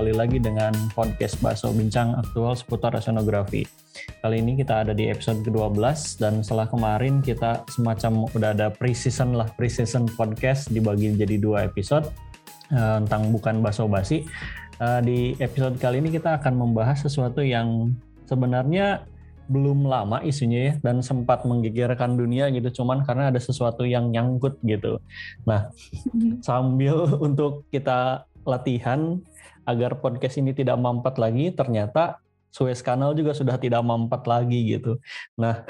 Kembali lagi dengan podcast Baso Bincang Aktual seputar oceanografi. Kali ini kita ada di episode ke-12 dan setelah kemarin kita semacam udah ada pre-season lah, pre-season podcast dibagi jadi dua episode uh, tentang bukan baso basi. Uh, di episode kali ini kita akan membahas sesuatu yang sebenarnya belum lama isunya ya dan sempat menggegerkan dunia gitu cuman karena ada sesuatu yang nyangkut gitu. Nah, sambil untuk kita latihan agar podcast ini tidak mampet lagi, ternyata Suez Canal juga sudah tidak mampet lagi gitu. Nah,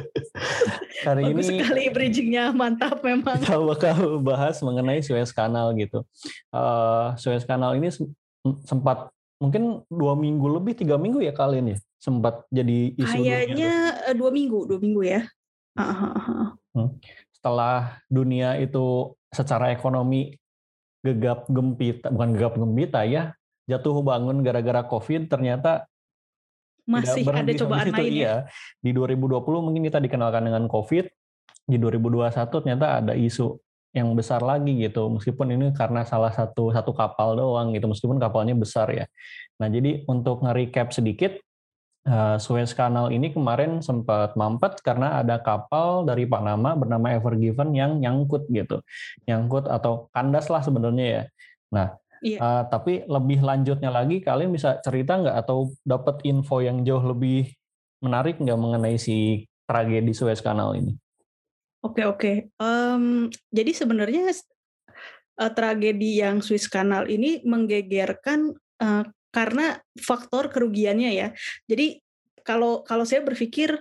hari Bagus ini sekali bridgingnya mantap memang. Kita bakal bahas mengenai Suez Canal gitu. Uh, Suez Canal ini sempat mungkin dua minggu lebih tiga minggu ya kalian ya sempat jadi isu. Kayaknya eh, dua minggu, dua minggu ya. Hmm. Setelah dunia itu secara ekonomi gegap gempita, bukan gegap gempita ya, jatuh bangun gara-gara COVID ternyata masih ada cobaan lain ya. Iya. Di 2020 mungkin kita dikenalkan dengan COVID, di 2021 ternyata ada isu yang besar lagi gitu meskipun ini karena salah satu satu kapal doang gitu meskipun kapalnya besar ya nah jadi untuk nge-recap sedikit uh, Suez Canal ini kemarin sempat mampet karena ada kapal dari Panama bernama Ever Given yang nyangkut gitu nyangkut atau kandas lah sebenarnya ya nah Iya. Uh, tapi lebih lanjutnya lagi, kalian bisa cerita nggak atau dapat info yang jauh lebih menarik nggak mengenai si tragedi Suez Canal ini? Oke oke. Um, jadi sebenarnya uh, tragedi yang Suez Canal ini menggegerkan uh, karena faktor kerugiannya ya. Jadi kalau kalau saya berpikir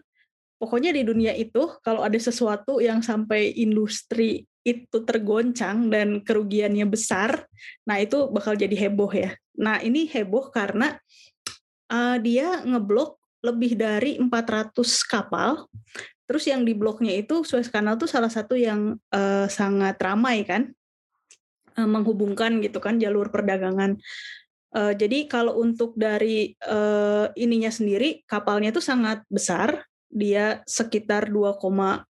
pokoknya di dunia itu kalau ada sesuatu yang sampai industri itu tergoncang dan kerugiannya besar, nah itu bakal jadi heboh ya. Nah ini heboh karena uh, dia ngeblok lebih dari 400 kapal. Terus yang di bloknya itu Suez Canal tuh salah satu yang uh, sangat ramai kan, uh, menghubungkan gitu kan jalur perdagangan. Uh, jadi kalau untuk dari uh, ininya sendiri kapalnya itu sangat besar, dia sekitar 2,2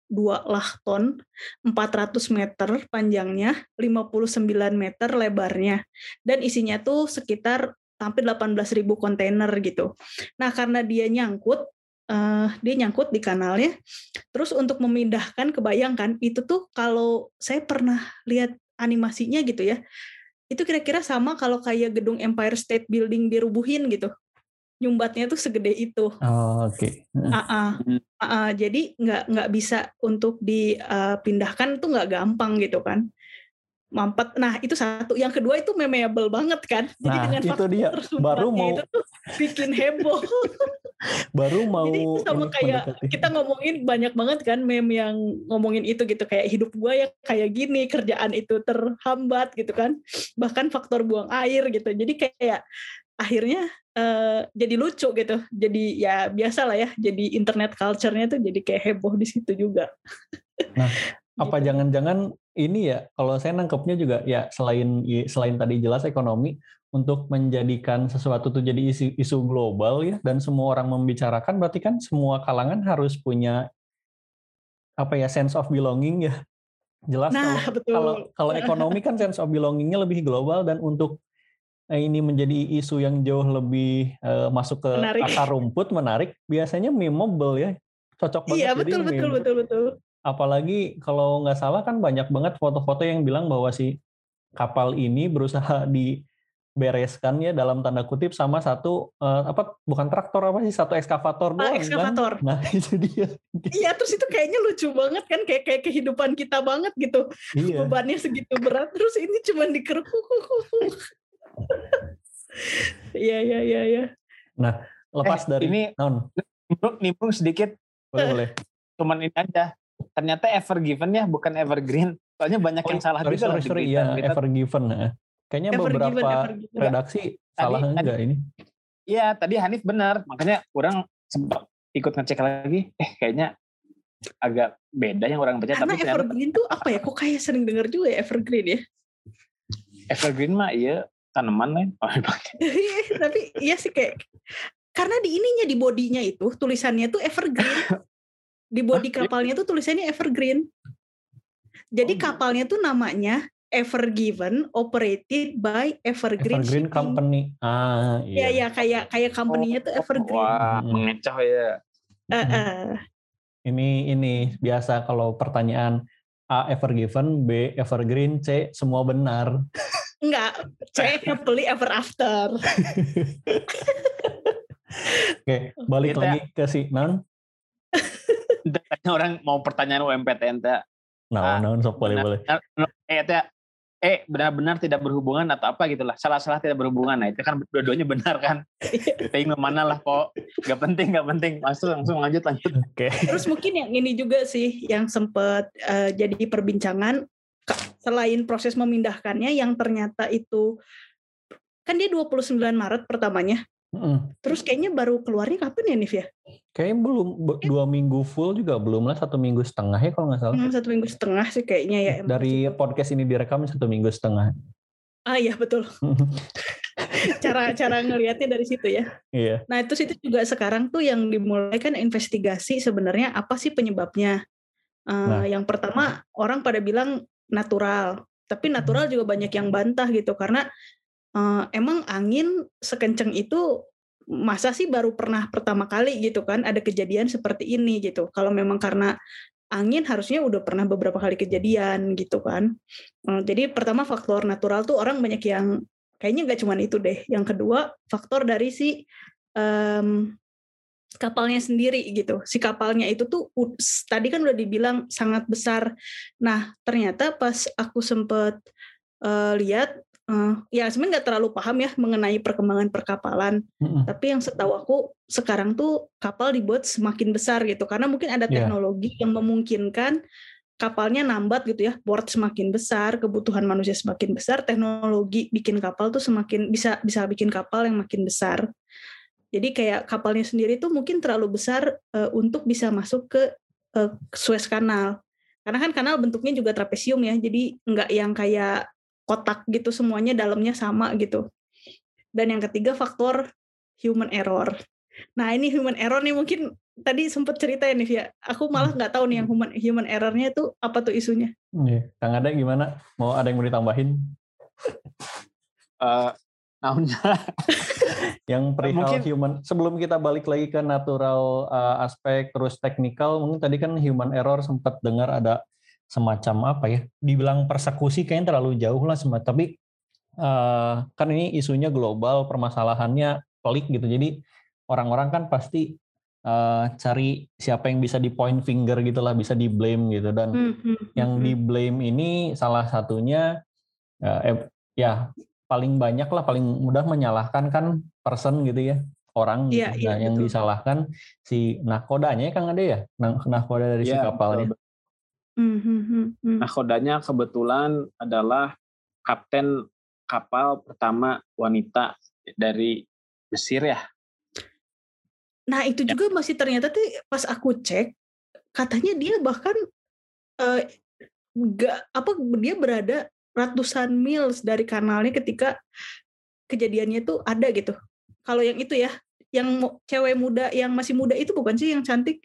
lah ton, 400 meter panjangnya, 59 meter lebarnya, dan isinya tuh sekitar hampir 18.000 kontainer gitu. Nah karena dia nyangkut, uh, dia nyangkut di kanalnya, terus untuk memindahkan, kebayangkan itu tuh kalau saya pernah lihat animasinya gitu ya, itu kira-kira sama kalau kayak gedung Empire State Building dirubuhin gitu nyumbatnya tuh segede itu. Oh, Oke. Okay. Uh -uh. Uh -uh. Jadi nggak nggak bisa untuk dipindahkan tuh nggak gampang gitu kan. Mampet. Nah itu satu. Yang kedua itu memorable banget kan. Jadi nah, dengan itu dia. Baru mau itu tuh bikin heboh. Baru mau. Jadi itu sama kayak mendekati. kita ngomongin banyak banget kan meme yang ngomongin itu gitu kayak hidup gue ya kayak gini kerjaan itu terhambat gitu kan. Bahkan faktor buang air gitu. Jadi kayak akhirnya uh, jadi lucu gitu jadi ya biasa lah ya jadi internet culture-nya tuh jadi kayak heboh di situ juga nah apa gitu. jangan-jangan ini ya kalau saya nangkepnya juga ya selain selain tadi jelas ekonomi untuk menjadikan sesuatu itu jadi isu, isu global ya dan semua orang membicarakan berarti kan semua kalangan harus punya apa ya sense of belonging ya. Jelas nah, kalau, kalau kalau ekonomi kan sense of belongingnya lebih global dan untuk Eh, ini menjadi isu yang jauh lebih uh, masuk ke menarik. akar rumput menarik biasanya memable ya. Cocok banget iya betul betul betul betul apalagi kalau nggak salah kan banyak banget foto-foto yang bilang bahwa si kapal ini berusaha dibereskan ya dalam tanda kutip sama satu uh, apa bukan traktor apa sih satu ekskavator ah, doang ah, ekskavator. kan nah itu dia iya terus itu kayaknya lucu banget kan kayak kayak kehidupan kita banget gitu iya. bebannya segitu berat terus ini cuma dikeruk Iya iya iya iya. Nah, lepas eh, dari ini non. Nimbrung, nimbrung sedikit. Boleh boleh. Cuman ini aja. Ternyata ever given ya, bukan evergreen. Soalnya banyak oh, yang salah sorry, juga sorry, sorry, iya, ever given. Ya. Kayaknya ever beberapa given, ever given. redaksi tadi, salah tadi, enggak ini? Iya, tadi Hanif benar. Makanya kurang sempat ikut ngecek lagi. Eh, kayaknya agak beda yang orang baca. Karena tapi evergreen tuh apa ya? Kok kayak sering dengar juga ya evergreen ya? Evergreen mah iya tanaman lain. Oh, iya, Tapi iya sih kayak karena di ininya di bodinya itu tulisannya tuh evergreen. Di bodi kapalnya tuh tulisannya evergreen. Jadi oh, kapalnya tuh namanya Ever Given operated by Evergreen, Evergreen Shipping. Company. Ah, Iya, iya. ya kayak kayak company-nya tuh Evergreen. Wah, mengecoh ya. Eh, eh. Ini ini biasa kalau pertanyaan A Evergiven, B Evergreen, C semua benar. Enggak, C happily ever after. Oke, balik Kita- lagi ke si non. Tanya orang mau pertanyaan UMPTN teh. Nah, Ah, non sok boleh boleh. Eh, teh, eh benar-benar tidak berhubungan atau apa gitulah. Salah-salah tidak berhubungan. Nah, itu kan dua-duanya benar kan. Tapi mana lah kok. Gak penting, gak penting. Langsung langsung lanjut lanjut. Oke. Terus mungkin yang ini juga sih yang sempat eh, jadi perbincangan selain proses memindahkannya yang ternyata itu kan dia 29 Maret pertamanya. Terus kayaknya baru keluarnya kapan ya Nif ya? Kayaknya belum be- dua minggu full juga belum lah satu minggu setengah ya kalau nggak salah. Hmm, satu minggu setengah sih kayaknya ya. emang Dari podcast ini direkam satu minggu setengah. Ah iya betul. Cara cara ngelihatnya dari situ ya. Iya. Nah itu itu juga sekarang tuh yang dimulai kan investigasi sebenarnya apa sih penyebabnya? Eh, Nah. Yang pertama orang pada bilang natural, tapi natural juga banyak yang bantah gitu karena eh, emang angin sekenceng itu masa sih baru pernah pertama kali gitu kan ada kejadian seperti ini gitu. Kalau memang karena angin harusnya udah pernah beberapa kali kejadian gitu kan. Jadi pertama faktor natural tuh orang banyak yang kayaknya nggak cuma itu deh. Yang kedua faktor dari si em, kapalnya sendiri gitu. Si kapalnya itu tuh tadi kan udah dibilang sangat besar. Nah ternyata pas aku sempet eh, lihat, eh, ya sebenarnya nggak terlalu paham ya mengenai perkembangan perkapalan. Mm-mm. Tapi yang setahu aku sekarang tuh kapal dibuat semakin besar gitu karena mungkin ada Iya. teknologi yang memungkinkan kapalnya nambat gitu ya, board semakin besar, kebutuhan manusia semakin besar, teknologi bikin kapal tuh semakin bisa bisa bikin kapal yang makin besar. Jadi kayak kapalnya sendiri tuh mungkin terlalu besar eh, untuk bisa masuk ke eh, Suez Canal. Karena kan kanal bentuknya juga trapesium ya, jadi nggak yang kayak kotak gitu semuanya dalamnya sama gitu. Dan yang ketiga faktor human error. Nah ini human error nih mungkin tadi sempat cerita ya Nif ya. Aku malah nggak tahu nih yang human human errornya itu apa tuh isunya. Iya. Kang ada gimana? Mau ada yang mau ditambahin? Eh, naonnya? Yang perihal mungkin- human. Sebelum kita balik lagi ke natural uh, aspek terus teknikal, mungkin tadi kan human error sempat dengar ada semacam apa ya? Dibilang persekusi kayaknya terlalu jauh lah semacam. Tapi uh, kan ini isunya global, permasalahannya pelik gitu. Jadi orang-orang kan pasti uh, cari siapa yang bisa di point finger gitulah, bisa di blame gitu dan Hmm, hmm, yang hmm, di blame ini salah satunya eh, eh, ya paling banyak lah paling mudah menyalahkan kan person gitu ya orang gitu. Iya, nah yang betul. disalahkan si nahkodanya kan ada ya nah, nahkoda dari si Iya, kapalnya betul. Hmm, hmm, hmm, hmm. Nah, kodanya kebetulan adalah kapten kapal pertama wanita dari Mesir ya. Nah itu Ya. juga masih ternyata tuh pas aku cek katanya dia bahkan eh, nggak apa dia berada ratusan miles dari kanalnya ketika kejadiannya tuh ada gitu. Kalau yang itu ya, yang cewek muda yang masih muda itu bukan sih yang cantik?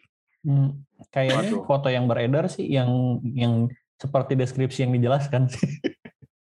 Hmm, kayaknya Waduh. foto yang beredar sih yang yang seperti deskripsi yang dijelaskan sih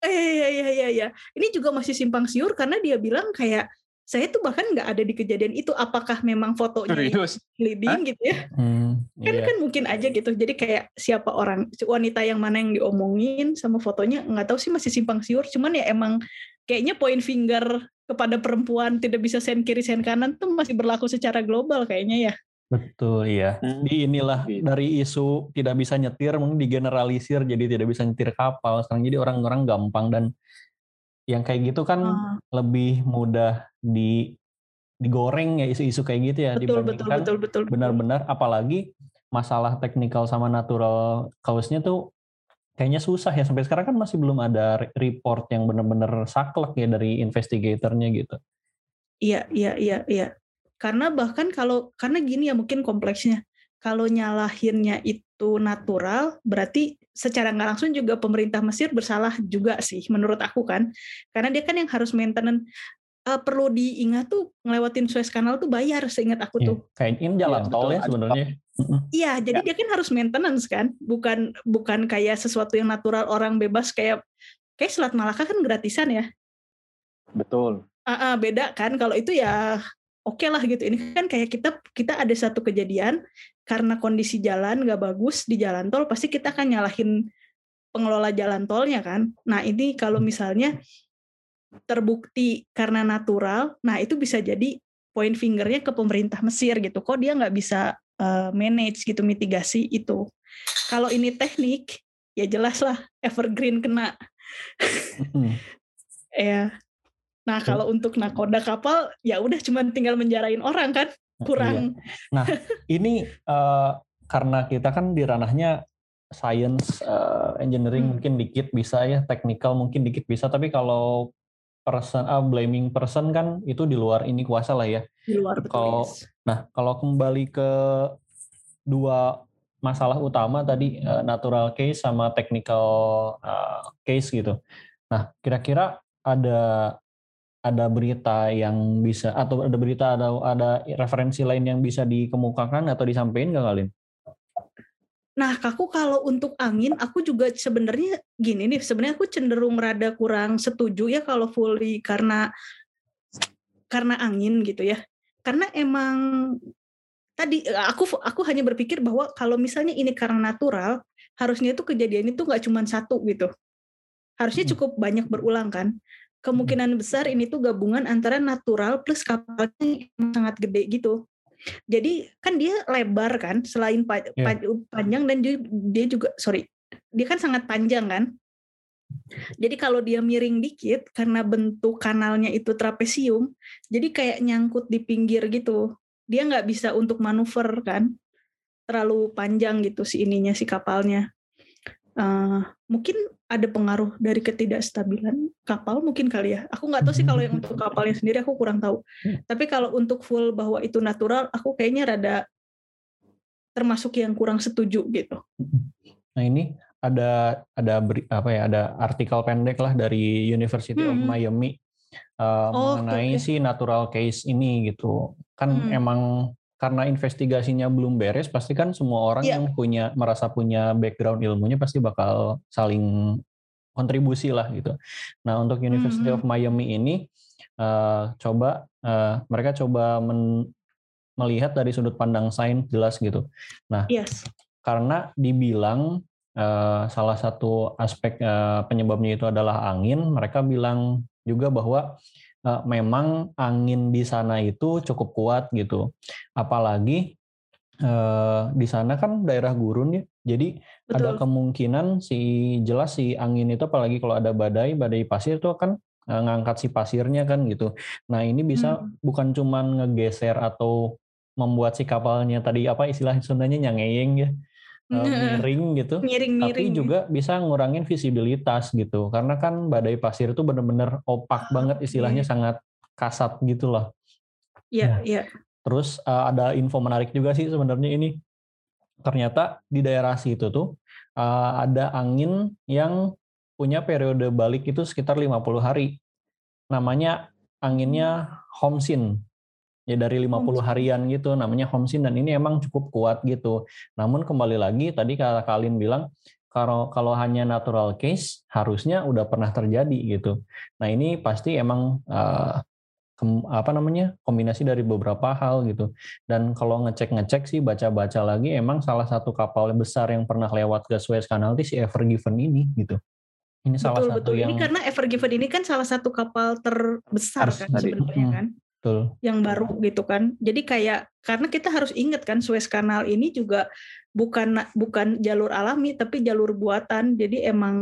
Eh iya iya iya iya. Ini juga masih simpang siur karena dia bilang kayak saya tuh bahkan nggak ada di kejadian itu. Apakah memang fotonya Serius? leading gitu ya? hmm, kan iya. kan mungkin aja gitu jadi kayak siapa orang wanita yang mana yang diomongin sama fotonya nggak tahu sih masih simpang siur cuman ya emang kayaknya point finger kepada perempuan tidak bisa sen kiri sen kanan tuh masih berlaku secara global kayaknya ya betul iya Hmm. di inilah Gitu. dari isu tidak bisa nyetir mungkin digeneralisir jadi tidak bisa nyetir kapal sekarang jadi orang-orang gampang dan yang kayak gitu kan Ah, lebih mudah di digoreng ya isu-isu kayak gitu ya betul betul dibandingkan betul betul betul. benar-benar apalagi masalah teknikal sama natural cause-nya tuh kayaknya susah ya sampai sekarang kan masih belum ada re- report yang benar-benar saklek ya dari investigatornya gitu. Iya, iya, iya, iya. Karena bahkan kalau karena gini ya mungkin kompleksnya. Kalau nyalahinnya itu natural, berarti secara nggak langsung juga pemerintah Mesir bersalah juga sih menurut aku kan. Karena dia kan yang harus maintenance Eh, perlu diingat tuh ngelewatin Suez Canal tuh bayar seingat aku Ya, tuh. kayak ini jalan Iya, tol ya sebenarnya. Iya, jadi dia kan harus maintenance kan, bukan bukan kayak sesuatu yang natural orang bebas kayak kayak Selat Malaka kan gratisan ya. Betul. Uh, uh, beda kan kalau itu ya oke okay lah gitu. Ini kan kayak kita kita ada satu kejadian karena kondisi jalan nggak bagus di jalan tol pasti kita akan nyalahin pengelola jalan tolnya kan. Nah ini kalau misalnya terbukti karena natural, nah itu bisa jadi point fingernya ke pemerintah Mesir gitu. Kok dia nggak bisa uh, manage gitu mitigasi itu. Kalau ini teknik, ya jelas lah evergreen kena. ya. Nah kalau untuk nakoda kapal, ya udah cuma tinggal menjarain orang kan, kurang. Iya. Nah ini uh, karena kita kan di ranahnya science, uh, engineering hmm. mungkin dikit bisa ya, technical mungkin dikit bisa, tapi kalau person uh, blaming person kan itu di luar ini kuasa lah ya. Di luar betul. Kalau nah kalau kembali ke dua masalah utama tadi uh, natural case sama technical uh, case gitu. Nah kira-kira ada ada berita yang bisa atau ada berita ada ada referensi lain yang bisa dikemukakan atau disampaikan nggak kalian? Nah, aku kalau untuk angin, aku juga sebenarnya gini nih, sebenarnya aku cenderung rada kurang setuju ya kalau fully karena karena angin gitu ya. Karena emang tadi aku aku hanya berpikir bahwa kalau misalnya ini karena natural, harusnya itu kejadian itu nggak cuma satu gitu. Harusnya cukup banyak berulang kan. Kemungkinan besar ini tuh gabungan antara natural plus kapalnya yang sangat gede gitu. Jadi kan dia lebar kan, selain pa yeah. panjang dan dia juga sorry, dia kan sangat panjang kan. Jadi kalau dia miring dikit karena bentuk kanalnya itu trapesium, jadi kayak nyangkut di pinggir gitu. Dia nggak bisa untuk manuver kan, terlalu panjang gitu si ininya si kapalnya. Uh, mungkin ada pengaruh dari ketidakstabilan kapal mungkin kali ya. Aku nggak tahu sih kalau yang untuk kapalnya sendiri aku kurang tahu. Tapi kalau untuk full bahwa itu natural, aku kayaknya rada termasuk yang kurang setuju gitu. Nah ini ada ada apa ya ada artikel pendek lah dari University hmm. of Miami uh, oh, mengenai okay. si natural case ini gitu. Kan hmm. emang karena investigasinya belum beres, pasti kan semua orang yeah. yang punya merasa punya background ilmunya pasti bakal saling kontribusi lah gitu. Nah untuk University mm -hmm. of Miami ini uh, coba uh, mereka coba men melihat dari sudut pandang sains jelas gitu. Nah yes. karena dibilang uh, salah satu aspek uh, penyebabnya itu adalah angin, mereka bilang juga bahwa uh, memang angin di sana itu cukup kuat gitu. Apalagi uh, di sana kan daerah gurun ya. Jadi Betul. ada kemungkinan si jelas si angin itu apalagi kalau ada badai, badai pasir itu akan uh, ngangkat si pasirnya kan gitu. Nah, ini bisa hmm. bukan cuman ngegeser atau membuat si kapalnya tadi apa istilah Sundanya nyangeyeng ya miring gitu, miring, tapi juga bisa ngurangin visibilitas gitu, karena kan badai pasir itu benar-benar opak oh, banget istilahnya okay. sangat kasat gitu loh. Iya, yeah, iya. Yeah. Terus uh, ada info menarik juga sih sebenarnya ini, ternyata di daerah situ tuh uh, ada angin yang punya periode balik itu sekitar 50 hari. Namanya anginnya Homsin ya dari 50 harian gitu namanya Homsin dan ini emang cukup kuat gitu. Namun kembali lagi tadi kata Kalin bilang kalau kalau hanya natural case harusnya udah pernah terjadi gitu. Nah ini pasti emang uh, apa namanya kombinasi dari beberapa hal gitu. Dan kalau ngecek-ngecek sih baca-baca lagi emang salah satu kapal besar yang pernah lewat ke Suez Canal itu si Ever Given ini gitu. Ini betul, salah satu betul. yang ini karena Ever Given ini kan salah satu kapal terbesar kan sebenarnya hmm. kan. Betul. yang baru gitu kan. Jadi kayak karena kita harus ingat kan Suez Canal ini juga bukan bukan jalur alami tapi jalur buatan. Jadi emang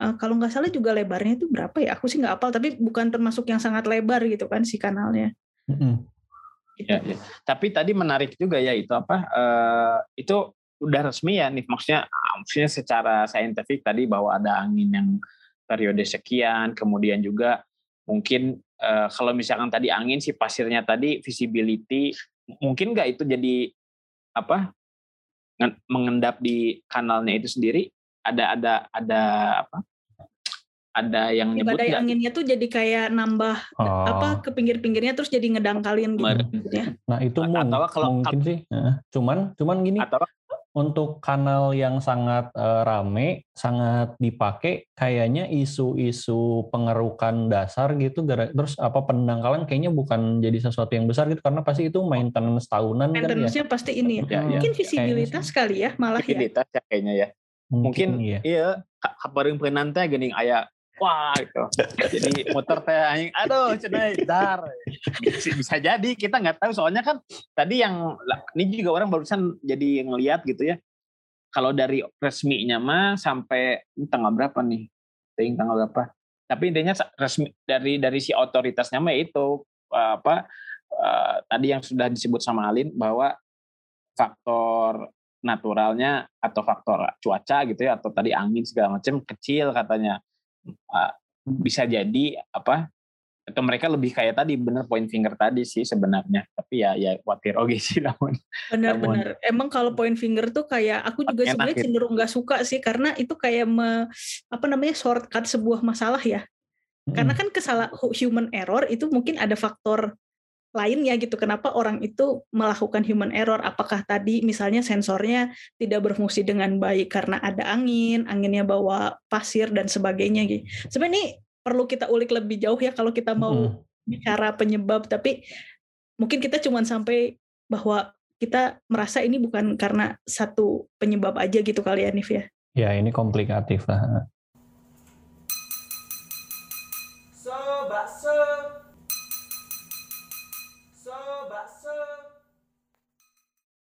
uh, kalau nggak salah juga lebarnya itu berapa ya? Aku sih nggak apal tapi bukan termasuk yang sangat lebar gitu kan si kanalnya. Mm -hmm. ya, ya. Tapi tadi menarik juga ya itu apa? Uh, itu udah resmi ya nih maksudnya maksudnya secara saintifik tadi bahwa ada angin yang periode sekian, kemudian juga mungkin uh, kalau misalkan tadi angin si pasirnya tadi visibility mungkin nggak itu jadi apa mengendap di kanalnya itu sendiri ada ada ada apa ada yang nyebut badai anginnya tuh jadi kayak nambah oh. apa ke pinggir-pinggirnya terus jadi ngedangkalin gitu ya. Nah itu atau kalau, mungkin sih. Cuman cuman gini. Atau untuk kanal yang sangat uh, rame, sangat dipakai, kayaknya isu-isu pengerukan dasar gitu, terus apa pendangkalan kayaknya bukan jadi sesuatu yang besar gitu, karena pasti itu maintenance tahunan maintenance kan ya. pasti ini ya. ya, ya. Mungkin visibilitas kali ya, malah visibilitas ya. ya kayaknya ya. Mungkin, Mungkin iya, iya kabarin penante gini ayah wah gitu. Jadi motor teh aing aduh cenah dar. Bisa jadi kita nggak tahu soalnya kan tadi yang ini juga orang barusan jadi ngelihat gitu ya. Kalau dari resminya mah sampai tanggal berapa nih? Ting tanggal berapa? Tapi intinya resmi dari dari si otoritasnya mah itu apa uh, tadi yang sudah disebut sama Alin bahwa faktor naturalnya atau faktor cuaca gitu ya atau tadi angin segala macam kecil katanya uh, bisa jadi apa atau mereka lebih kayak tadi bener point finger tadi sih sebenarnya. Tapi ya ya khawatir oke sih namun benar-benar emang kalau point finger tuh kayak aku juga sebenarnya cenderung nggak suka sih karena itu kayak me, apa namanya shortcut sebuah masalah ya. Hmm. karena kan kesalahan human error itu mungkin ada faktor lainnya gitu. Kenapa orang itu melakukan human error? Apakah tadi misalnya sensornya tidak berfungsi dengan baik karena ada angin, anginnya bawa pasir dan sebagainya gitu. Sebenarnya ini perlu kita ulik lebih jauh ya kalau kita mau hmm. bicara penyebab, tapi mungkin kita cuma sampai bahwa kita merasa ini bukan karena satu penyebab aja gitu kali ya Nif ya. Ya ini komplikatif lah.